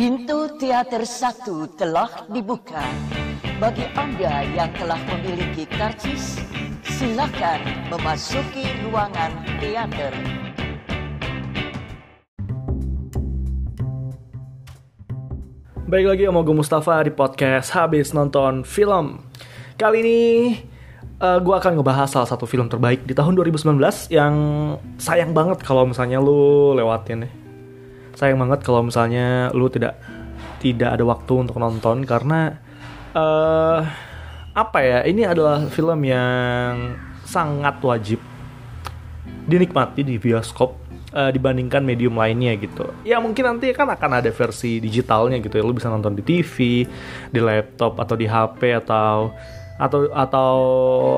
Pintu teater satu telah dibuka. Bagi Anda yang telah memiliki karcis, silakan memasuki ruangan teater. Baik lagi sama gue Mustafa di podcast Habis Nonton Film Kali ini uh, gue akan ngebahas salah satu film terbaik di tahun 2019 Yang sayang banget kalau misalnya lu lewatin ya Sayang banget kalau misalnya lu tidak tidak ada waktu untuk nonton Karena uh, apa ya ini adalah film yang sangat wajib dinikmati di bioskop uh, dibandingkan medium lainnya gitu. Ya mungkin nanti kan akan ada versi digitalnya gitu ya. Lu bisa nonton di TV, di laptop atau di HP atau atau atau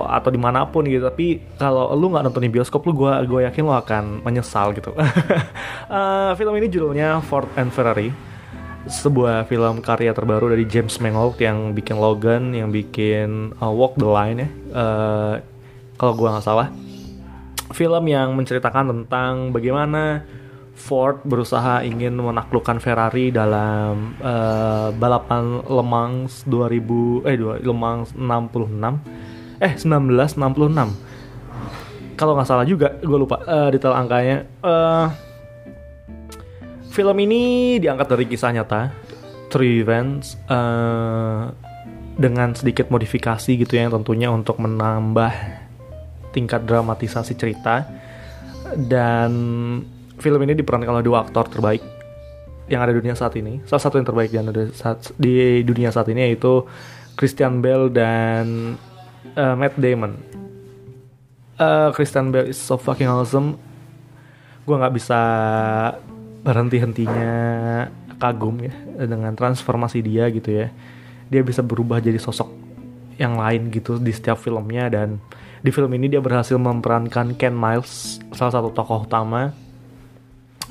atau di mana pun gitu. Tapi kalau lu nggak nonton di bioskop, lu gue gue yakin lu akan menyesal gitu. uh, film ini judulnya Ford and Ferrari. Sebuah film karya terbaru dari James Mangold yang bikin Logan, yang bikin uh, Walk the Line ya. Uh, kalau gue nggak salah film yang menceritakan tentang bagaimana Ford berusaha ingin menaklukkan Ferrari dalam uh, balapan Le Mans 2000 eh Le Mans 66 eh 1966 kalau nggak salah juga gue lupa uh, detail angkanya. Uh, film ini diangkat dari kisah nyata True Events uh, dengan sedikit modifikasi gitu ya tentunya untuk menambah tingkat dramatisasi cerita. Dan film ini diperankan oleh dua aktor terbaik yang ada di dunia saat ini. Salah satu yang terbaik di dunia saat ini yaitu Christian Bale dan uh, Matt Damon. Uh, Christian Bale is so fucking awesome. Gue nggak bisa berhenti hentinya kagum ya dengan transformasi dia gitu ya. Dia bisa berubah jadi sosok yang lain gitu di setiap filmnya dan di film ini dia berhasil memerankan Ken Miles, salah satu tokoh utama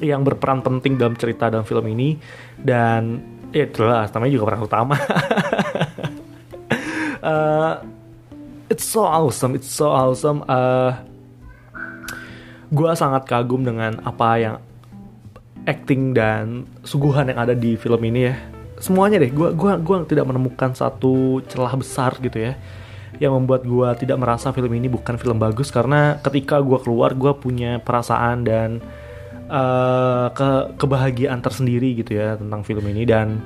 yang berperan penting dalam cerita dalam film ini dan ya jelas namanya juga peran utama. uh, it's so awesome, it's so awesome. Uh, gue sangat kagum dengan apa yang acting dan suguhan yang ada di film ini ya. Semuanya deh, gue gua gua tidak menemukan satu celah besar gitu ya yang membuat gue tidak merasa film ini bukan film bagus karena ketika gue keluar gue punya perasaan dan uh, ke kebahagiaan tersendiri gitu ya tentang film ini. Dan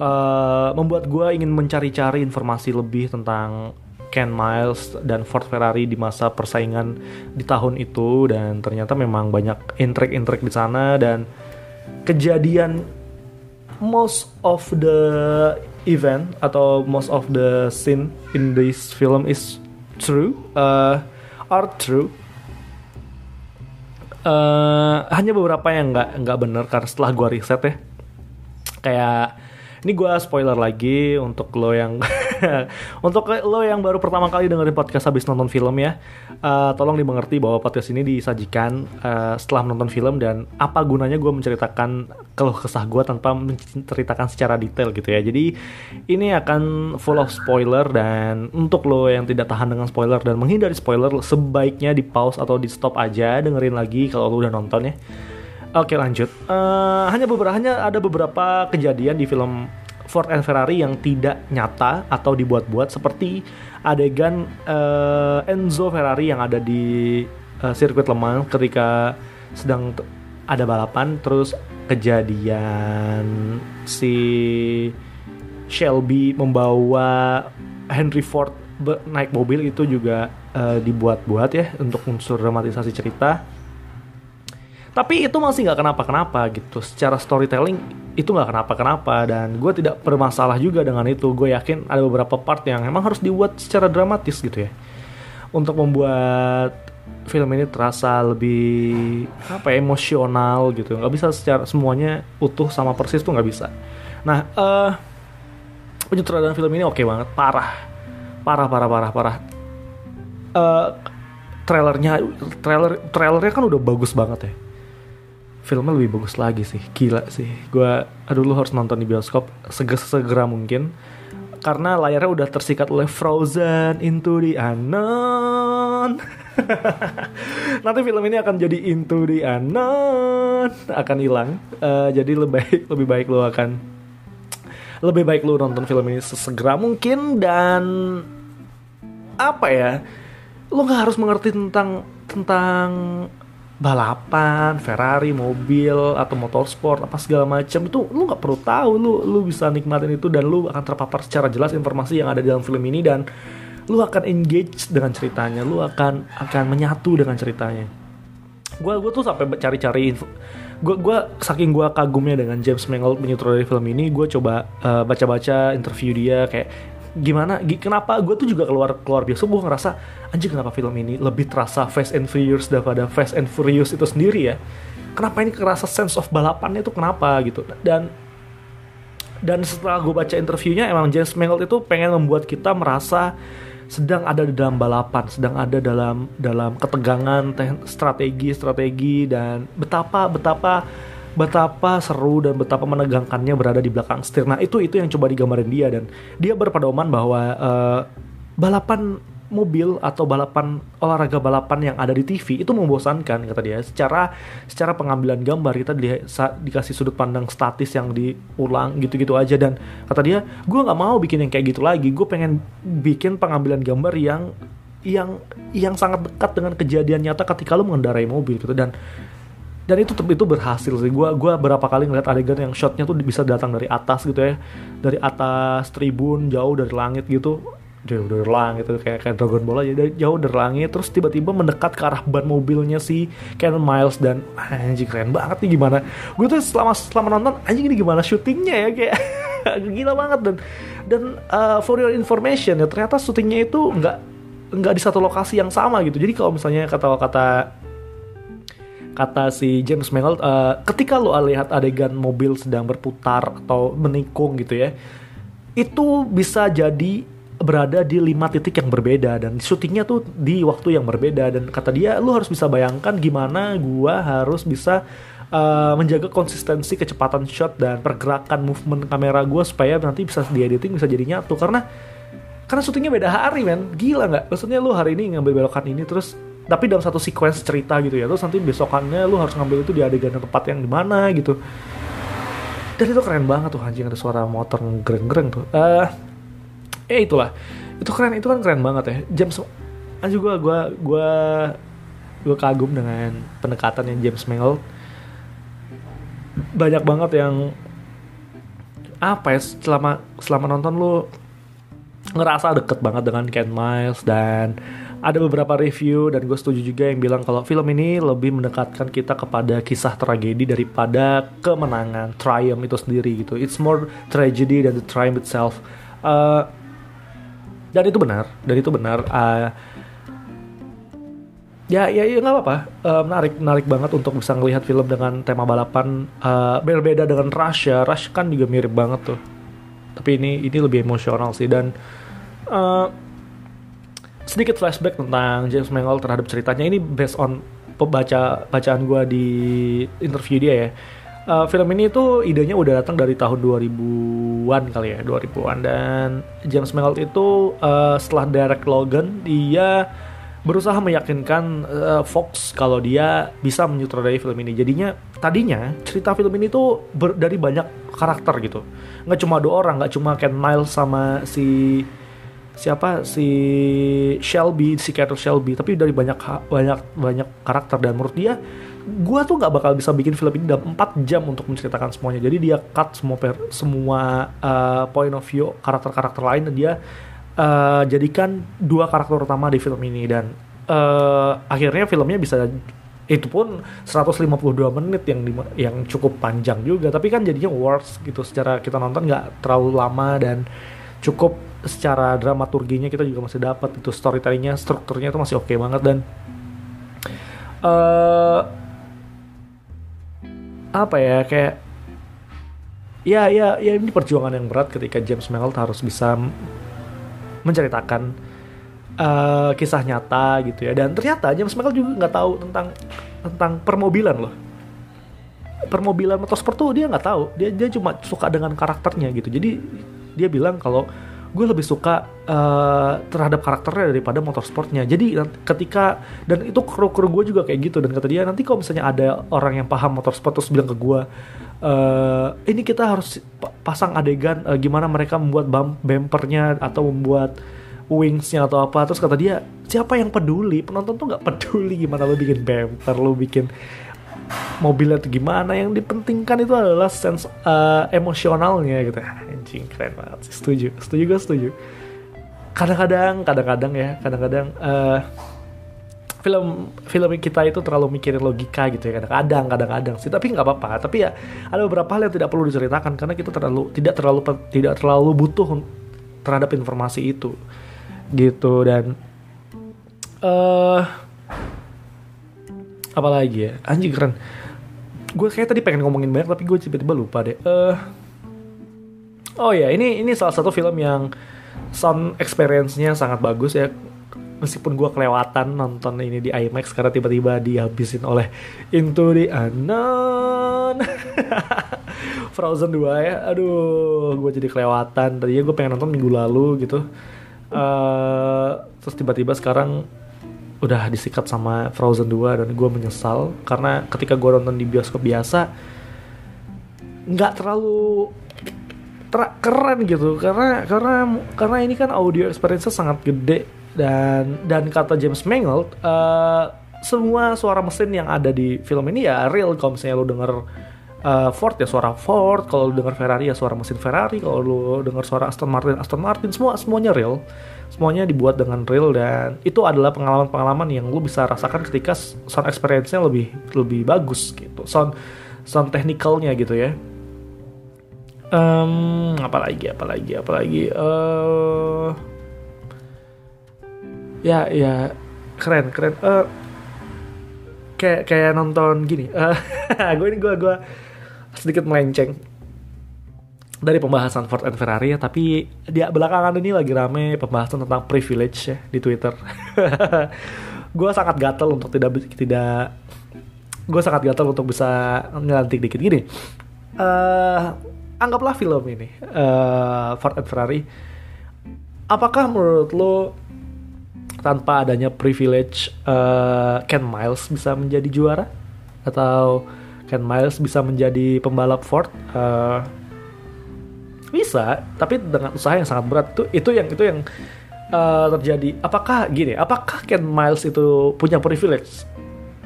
uh, membuat gue ingin mencari-cari informasi lebih tentang Ken Miles dan Ford Ferrari di masa persaingan di tahun itu. Dan ternyata memang banyak intrik-intrik di sana. Dan kejadian most of the event atau most of the scene in this film is true uh, are true uh, hanya beberapa yang nggak nggak benar karena setelah gua riset ya. Kayak ini gue spoiler lagi untuk lo yang untuk lo yang baru pertama kali dengerin podcast habis nonton film ya uh, tolong dimengerti bahwa podcast ini disajikan uh, setelah menonton film dan apa gunanya gue menceritakan keluh kesah gue tanpa menceritakan secara detail gitu ya. Jadi ini akan full of spoiler dan untuk lo yang tidak tahan dengan spoiler dan menghindari spoiler sebaiknya di pause atau di stop aja dengerin lagi kalau lo udah nonton ya. Oke lanjut. Uh, hanya beberapa hanya ada beberapa kejadian di film Ford and Ferrari yang tidak nyata atau dibuat-buat seperti adegan uh, Enzo Ferrari yang ada di uh, sirkuit Le Mans ketika sedang ada balapan terus kejadian si Shelby membawa Henry Ford naik mobil itu juga uh, dibuat-buat ya untuk unsur dramatisasi cerita tapi itu masih nggak kenapa-kenapa gitu. Secara storytelling itu nggak kenapa-kenapa. Dan gue tidak bermasalah juga dengan itu. Gue yakin ada beberapa part yang emang harus dibuat secara dramatis gitu ya. Untuk membuat film ini terasa lebih apa ya, emosional gitu. Nggak bisa secara semuanya utuh sama persis tuh nggak bisa. Nah uh, penyutradaraan film ini oke okay banget. Parah. Parah parah parah parah. Uh, trailernya trailer trailernya kan udah bagus banget ya filmnya lebih bagus lagi sih. Gila sih. Gue aduh lu harus nonton di bioskop segera segera mungkin. Karena layarnya udah tersikat oleh Frozen Into the Unknown. Nanti film ini akan jadi Into the Unknown. Akan hilang. Uh, jadi lebih baik lebih baik lo akan lebih baik lu nonton film ini sesegera mungkin. Dan apa ya? Lu nggak harus mengerti tentang tentang balapan, Ferrari, mobil atau motorsport apa segala macam itu lu nggak perlu tahu lu lu bisa nikmatin itu dan lu akan terpapar secara jelas informasi yang ada di dalam film ini dan lu akan engage dengan ceritanya, lu akan akan menyatu dengan ceritanya. Gua gua tuh sampai cari-cari info gue gua saking gue kagumnya dengan James Mangold menyutradarai film ini gue coba uh, baca-baca interview dia kayak gimana kenapa gue tuh juga keluar keluar biasa gue ngerasa anjir kenapa film ini lebih terasa Fast and Furious daripada Fast and Furious itu sendiri ya? Kenapa ini kerasa sense of balapannya itu kenapa gitu? Dan dan setelah gue baca interviewnya emang James Mangold itu pengen membuat kita merasa sedang ada di dalam balapan, sedang ada dalam dalam ketegangan strategi strategi dan betapa betapa betapa seru dan betapa menegangkannya berada di belakang setir. Nah itu itu yang coba digambarin dia dan dia berpedoman bahwa uh, balapan mobil atau balapan olahraga balapan yang ada di TV itu membosankan kata dia. Secara secara pengambilan gambar kita di, dikasih sudut pandang statis yang diulang gitu-gitu aja dan kata dia gue nggak mau bikin yang kayak gitu lagi. Gue pengen bikin pengambilan gambar yang yang yang sangat dekat dengan kejadian nyata ketika lo mengendarai mobil gitu dan dan itu itu berhasil sih. Gue gua berapa kali ngeliat adegan yang shotnya tuh bisa datang dari atas gitu ya. Dari atas tribun jauh dari langit gitu. Jauh dari langit gitu kayak kayak Dragon Ball aja. Jauh dari langit terus tiba-tiba mendekat ke arah ban mobilnya si Ken Miles dan anjing keren banget nih gimana? Gue tuh selama selama nonton anjing ini gimana syutingnya ya? Kayak gila banget. Dan dan uh, for your information ya ternyata syutingnya itu nggak nggak di satu lokasi yang sama gitu. Jadi kalau misalnya kata-kata kata si James Mangold uh, ketika lo lihat adegan mobil sedang berputar atau menikung gitu ya itu bisa jadi berada di lima titik yang berbeda dan syutingnya tuh di waktu yang berbeda dan kata dia lu harus bisa bayangkan gimana gua harus bisa uh, menjaga konsistensi kecepatan shot dan pergerakan movement kamera gua supaya nanti bisa di editing bisa jadi nyatu. Karena karena syutingnya beda hari men. Gila nggak? Maksudnya lu hari ini ngambil belokan ini terus tapi dalam satu sequence cerita gitu ya terus nanti besokannya lu harus ngambil itu di adegan tempat yang di mana gitu. Dan itu keren banget tuh anjing ada suara motor ngereng-ngereng tuh. Uh, eh itulah. Itu keren itu kan keren banget ya. James anjing gue gue gue gue kagum dengan pendekatan yang James Mangold. Banyak banget yang apa ya selama selama nonton lu ngerasa deket banget dengan Ken Miles dan ada beberapa review dan gue setuju juga yang bilang kalau film ini lebih mendekatkan kita kepada kisah tragedi daripada kemenangan triumph itu sendiri gitu. It's more tragedy than the triumph itself. Uh, dan itu benar dan itu benar. Uh, ya ya ya nggak apa-apa. Uh, menarik menarik banget untuk bisa ngelihat film dengan tema balapan. Uh, berbeda dengan Rush ya Rush kan juga mirip banget tuh. Tapi ini ini lebih emosional sih dan uh, sedikit flashback tentang James Mangold terhadap ceritanya ini based on pembaca bacaan gue di interview dia ya. Uh, film ini tuh idenya udah datang dari tahun 2000-an kali ya, 2000-an dan James Mangold itu uh, setelah Derek Logan dia berusaha meyakinkan uh, Fox kalau dia bisa menyutradarai film ini. Jadinya tadinya cerita film ini tuh ber, dari banyak karakter gitu. Nggak cuma dua orang, nggak cuma Ken Miles sama si siapa? Si Shelby si character Shelby. Tapi dari banyak banyak banyak karakter dan menurut dia gue tuh nggak bakal bisa bikin film ini dalam 4 jam untuk menceritakan semuanya. Jadi dia cut semua per, semua uh, point of view karakter-karakter lain dan dia uh, jadikan dua karakter utama di film ini. Dan uh, akhirnya filmnya bisa itu pun 152 menit yang yang cukup panjang juga. Tapi kan jadinya worth gitu secara kita nonton nggak terlalu lama dan cukup secara dramaturginya kita juga masih dapat itu storytellingnya strukturnya itu masih oke okay banget dan uh, apa ya kayak ya ya ya ini perjuangan yang berat ketika James Mangold harus bisa menceritakan uh, kisah nyata gitu ya. Dan ternyata James Mangold juga nggak tahu tentang tentang permobilan loh. Permobilan motorsport tuh dia nggak tahu. Dia dia cuma suka dengan karakternya gitu. Jadi dia bilang kalau gue lebih suka uh, terhadap karakternya daripada motorsportnya. Jadi ketika dan itu kru kru gue juga kayak gitu. Dan kata dia nanti kalau misalnya ada orang yang paham motorsport terus bilang ke gue uh, ini kita harus pasang adegan uh, gimana mereka membuat bump bumpernya atau membuat wingsnya atau apa. Terus kata dia siapa yang peduli? Penonton tuh nggak peduli gimana lo bikin bumper lo bikin mobilnya tuh gimana yang dipentingkan itu adalah sense uh, emosionalnya gitu. Anjing keren banget setuju setuju gue setuju. Kadang-kadang kadang-kadang ya kadang-kadang uh, film film kita itu terlalu mikirin logika gitu ya kadang-kadang kadang-kadang sih. Tapi nggak apa-apa tapi ya ada beberapa hal yang tidak perlu diceritakan karena kita terlalu tidak terlalu tidak terlalu butuh terhadap informasi itu. Gitu dan uh, apalagi ya? Anjing keren. Gue kayak tadi pengen ngomongin banyak tapi gue tiba-tiba lupa deh. Uh, oh ya ini ini salah satu film yang sound experience-nya sangat bagus ya. Meskipun gue kelewatan nonton ini di IMAX karena tiba-tiba dihabisin oleh Into the Unknown. Frozen 2 ya. Aduh gue jadi kelewatan. Tadinya gue pengen nonton minggu lalu gitu. Uh, terus tiba-tiba sekarang udah disikat sama Frozen 2 dan gue menyesal karena ketika gue nonton di bioskop biasa nggak terlalu ter keren gitu. Karena karena karena ini kan audio experience sangat gede dan dan kata James Mangold uh, semua suara mesin yang ada di film ini ya real. Kalau misalnya lo denger uh, Ford ya suara Ford kalau lo denger Ferrari ya suara mesin Ferrari kalau lo denger suara Aston Martin Aston Martin semua semuanya real semuanya dibuat dengan real dan itu adalah pengalaman-pengalaman yang lo bisa rasakan ketika sound experience-nya lebih lebih bagus gitu sound sound technicalnya gitu ya. Um, apalagi apalagi apalagi uh, ya ya keren keren. Uh, kayak kayak nonton gini. Uh, gue ini gue gue sedikit melenceng dari pembahasan Ford and Ferrari ya tapi dia belakangan ini lagi rame pembahasan tentang privilege ya di Twitter. Gue sangat gatel untuk tidak tidak gue sangat gatel untuk bisa ngelantik dikit. Gini uh, anggaplah film ini uh, Ford and Ferrari. Apakah menurut lo tanpa adanya privilege uh, Ken Miles bisa menjadi juara? Atau Ken Miles bisa menjadi pembalap Ford? Uh, bisa tapi dengan usaha yang sangat berat. Itu itu yang itu yang uh, terjadi. Apakah gini apakah Ken Miles itu punya privilege?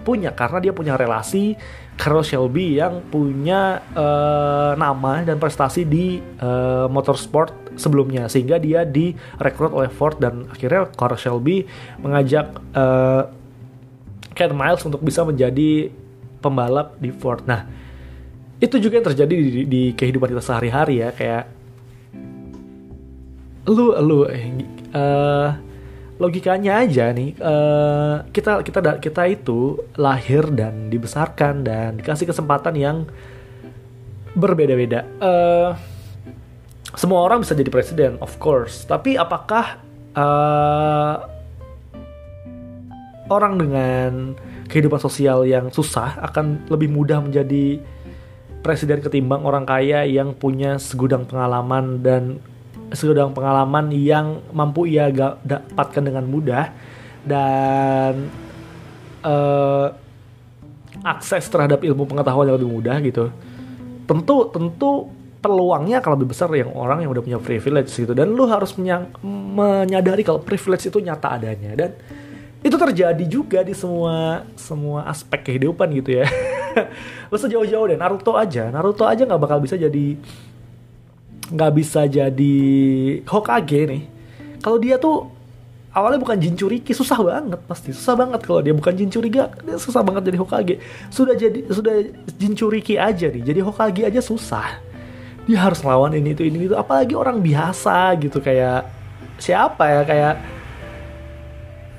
Punya karena dia punya relasi Carroll Shelby yang punya uh, nama dan prestasi di uh, motorsport sebelumnya. Sehingga dia direkrut oleh Ford dan akhirnya Carroll Shelby mengajak uh, Ken Miles untuk bisa menjadi pembalap di Ford. Nah, itu juga yang terjadi di, di kehidupan kita sehari-hari ya kayak lu lu uh, logikanya aja nih uh, kita kita kita itu lahir dan dibesarkan dan dikasih kesempatan yang berbeda-beda. Uh, semua orang bisa jadi presiden, of course. Tapi apakah uh, orang dengan kehidupan sosial yang susah akan lebih mudah menjadi presiden ketimbang orang kaya yang punya segudang pengalaman dan segudang pengalaman yang mampu ia dapatkan dengan mudah dan uh, akses terhadap ilmu pengetahuan yang lebih mudah gitu. Tentu tentu peluangnya akan lebih besar yang orang yang udah punya privilege gitu dan lu harus menyadari kalau privilege itu nyata adanya dan itu terjadi juga di semua semua aspek kehidupan gitu ya. lu sejauh-jauh deh Naruto aja, Naruto aja nggak bakal bisa jadi nggak bisa jadi Hokage nih. Kalau dia tuh awalnya bukan Jinchuriki susah banget pasti. Susah banget kalau dia bukan Jinchuriki dia susah banget jadi Hokage. Sudah jadi sudah Jinchuriki aja nih jadi Hokage aja susah. Dia harus lawan ini itu ini itu. Apalagi orang biasa gitu kayak siapa ya kayak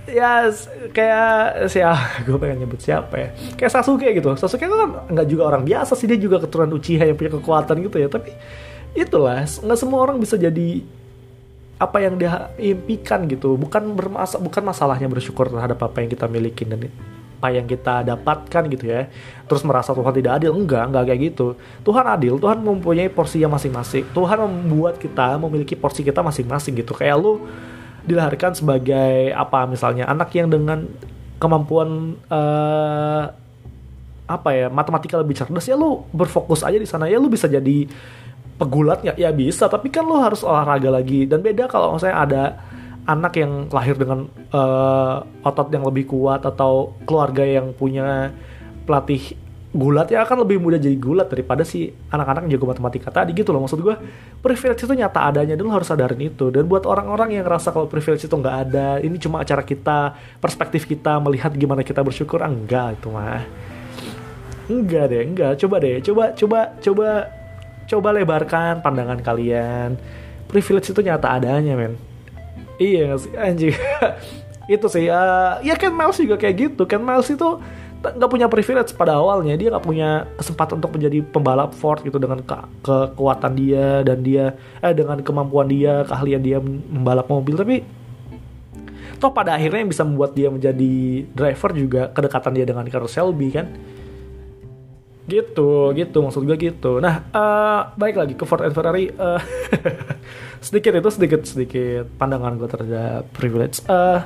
ya kayak siapa gue pengen nyebut siapa ya. Kayak Sasuke gitu. Sasuke kan nggak juga orang biasa sih dia juga keturunan Uchiha yang punya kekuatan gitu ya. Tapi itulah nggak semua orang bisa jadi apa yang dia impikan gitu. Bukan bermasa bukan masalahnya bersyukur terhadap apa yang kita miliki dan apa yang kita dapatkan gitu ya. Terus merasa Tuhan tidak adil. Enggak enggak kayak gitu. Tuhan adil Tuhan mempunyai porsinya masing-masing. Tuhan membuat kita memiliki porsi kita masing-masing gitu. Kayak lu dilahirkan sebagai apa? Misalnya anak yang dengan kemampuan uh, apa ya matematika lebih cerdas ya lu berfokus aja di sana. Ya lu bisa jadi pegulat ya ya bisa tapi kan lu harus olahraga lagi. Dan beda kalau misalnya ada anak yang lahir dengan uh, otot yang lebih kuat atau keluarga yang punya pelatih gulat ya akan lebih mudah jadi gulat daripada si anak-anak yang jago matematika tadi gitu loh maksud gue privilege itu nyata adanya dulu harus sadarin itu. Dan buat orang-orang yang ngerasa kalau privilege itu nggak ada ini cuma acara kita perspektif kita melihat gimana kita bersyukur ah, enggak itu mah. Enggak deh enggak. Coba deh coba coba coba coba lebarkan pandangan kalian. Privilege itu nyata adanya men. Iya sih? Anjing. Itu sih uh, ya Ken Miles juga kayak gitu. Ken Miles itu nggak punya privilege pada awalnya. Dia nggak punya kesempatan untuk menjadi pembalap Ford gitu dengan ke kekuatan dia dan dia eh dengan kemampuan dia keahlian dia membalap mobil. Tapi toh pada akhirnya yang bisa membuat dia menjadi driver juga kedekatan dia dengan Carroll Shelby kan? Gitu gitu maksud gue gitu. Nah uh, baik lagi ke Ford and Ferrari uh, sedikit itu sedikit sedikit pandangan gue terhadap privilege. Uh,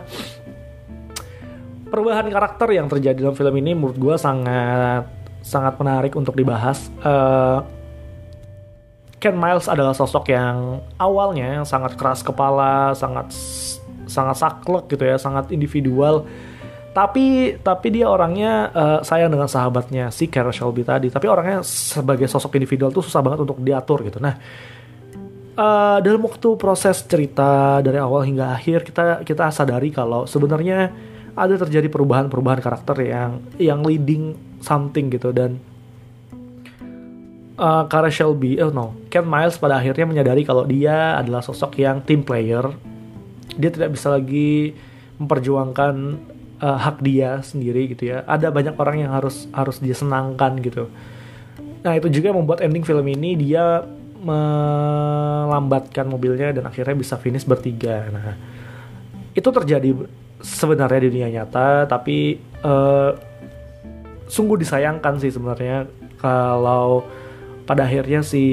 perubahan karakter yang terjadi dalam film ini menurut gue sangat sangat menarik untuk dibahas. Uh, Ken Miles adalah sosok yang awalnya sangat keras kepala sangat sangat saklek gitu ya sangat individual. Tapi tapi dia orangnya uh, sayang dengan sahabatnya si Carol Shelby tadi. Tapi orangnya sebagai sosok individual tuh susah banget untuk diatur gitu. Nah uh, dalam waktu proses cerita dari awal hingga akhir kita kita sadari kalau sebenarnya ada terjadi perubahan-perubahan karakter yang yang leading something gitu dan uh, Cara Shelby, oh no, Ken Miles pada akhirnya menyadari kalau dia adalah sosok yang team player. Dia tidak bisa lagi memperjuangkan uh, hak dia sendiri gitu ya. Ada banyak orang yang harus harus dia senangkan gitu. Nah itu juga membuat ending film ini dia melambatkan mobilnya dan akhirnya bisa finish bertiga. Nah itu terjadi sebenarnya di dunia nyata, tapi uh, sungguh disayangkan sih sebenarnya kalau pada akhirnya si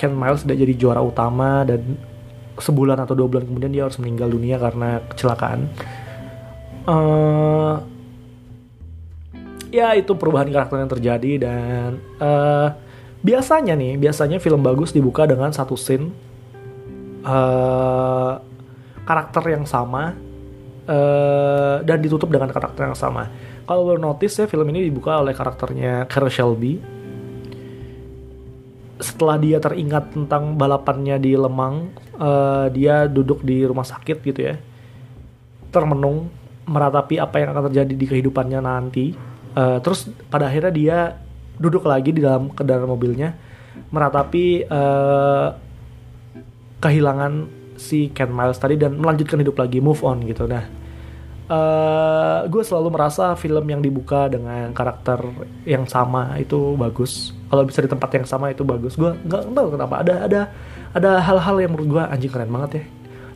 Ken Miles tidak jadi juara utama dan sebulan atau dua bulan kemudian dia harus meninggal dunia karena kecelakaan. Uh, ya itu perubahan karakter yang terjadi dan uh, biasanya nih biasanya film bagus dibuka dengan satu scene uh, karakter yang sama uh, dan ditutup dengan karakter yang sama. Kalau lo notice ya film ini dibuka oleh karakternya Carol Shelby. Setelah dia teringat tentang balapannya di Lemang, uh, dia duduk di rumah sakit gitu ya, termenung meratapi apa yang akan terjadi di kehidupannya nanti. Uh, terus pada akhirnya dia duduk lagi di dalam kendaraan mobilnya, meratapi uh, kehilangan si Ken Miles tadi dan melanjutkan hidup lagi, move on gitu. Nah, uh, gue selalu merasa film yang dibuka dengan karakter yang sama itu bagus. Kalau bisa di tempat yang sama itu bagus. Gue nggak tahu kenapa ada ada ada hal-hal yang menurut gue anjing keren banget ya.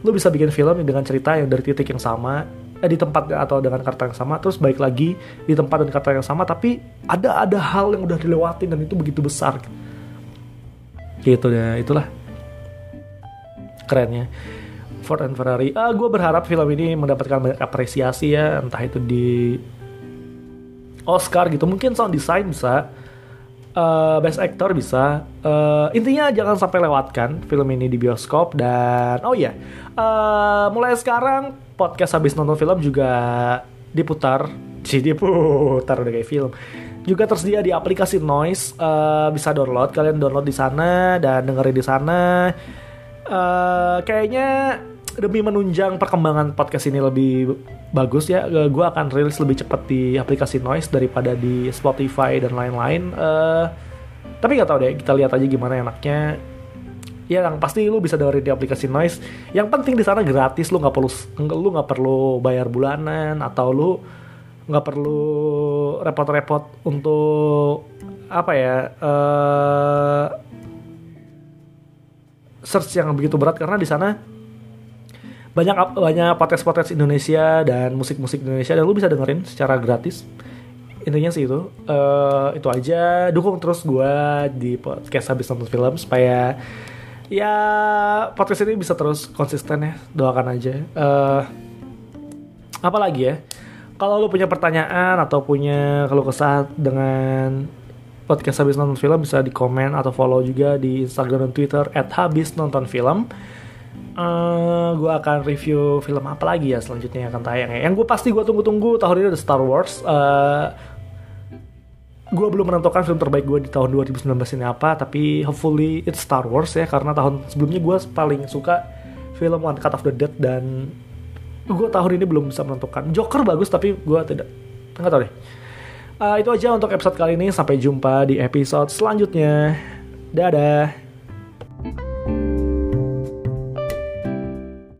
Lu bisa bikin film dengan cerita yang dari titik yang sama eh, di tempat atau dengan kata yang sama terus baik lagi di tempat dan kata yang sama tapi ada ada hal yang udah dilewatin dan itu begitu besar gitu ya itulah kerennya. Ford and Ferrari. Ah gue berharap film ini mendapatkan banyak apresiasi ya entah itu di Oscar gitu. Mungkin sound design bisa uh, best actor bisa. Uh, intinya jangan sampai lewatkan film ini di bioskop dan oh ya yeah, uh, mulai sekarang podcast habis nonton film juga diputar sih diputar udah kayak film. Juga tersedia di aplikasi Noise uh, bisa download. Kalian download di sana dan dengerin di sana uh, kayaknya demi menunjang perkembangan podcast ini lebih bagus ya gue akan rilis lebih cepat di aplikasi Noise daripada di Spotify dan lain-lain. Uh, tapi nggak tahu deh kita lihat aja gimana enaknya. Ya yang pasti lu bisa dengerin di aplikasi Noise. Yang penting di sana gratis lu nggak perlu lu nggak perlu bayar bulanan atau lu nggak perlu repot-repot untuk apa ya uh, search yang begitu berat karena di sana banyak banyak podcast-podcast Indonesia dan musik-musik Indonesia dan lu bisa dengerin secara gratis. Intinya sih itu. Uh, itu aja. Dukung terus gue di podcast habis nonton film supaya ya podcast ini bisa terus konsisten ya. Doakan aja. Uh, apa lagi ya? Kalau lu punya pertanyaan atau punya kalau kesah dengan podcast habis nonton film bisa di komen atau follow juga di Instagram dan Twitter at habis nonton film. Uh, gue akan review film apa lagi ya selanjutnya yang akan tayang ya. Yang gue pasti gue tunggu-tunggu tahun ini ada Star Wars. Uh, gue belum menentukan film terbaik gue di tahun 2019 ini apa, tapi hopefully it's Star Wars ya karena tahun sebelumnya gue paling suka film One Cut of the Dead dan gue tahun ini belum bisa menentukan. Joker bagus tapi gue tidak nggak tahu deh. Uh, itu aja untuk episode kali ini. Sampai jumpa di episode selanjutnya. Dadah.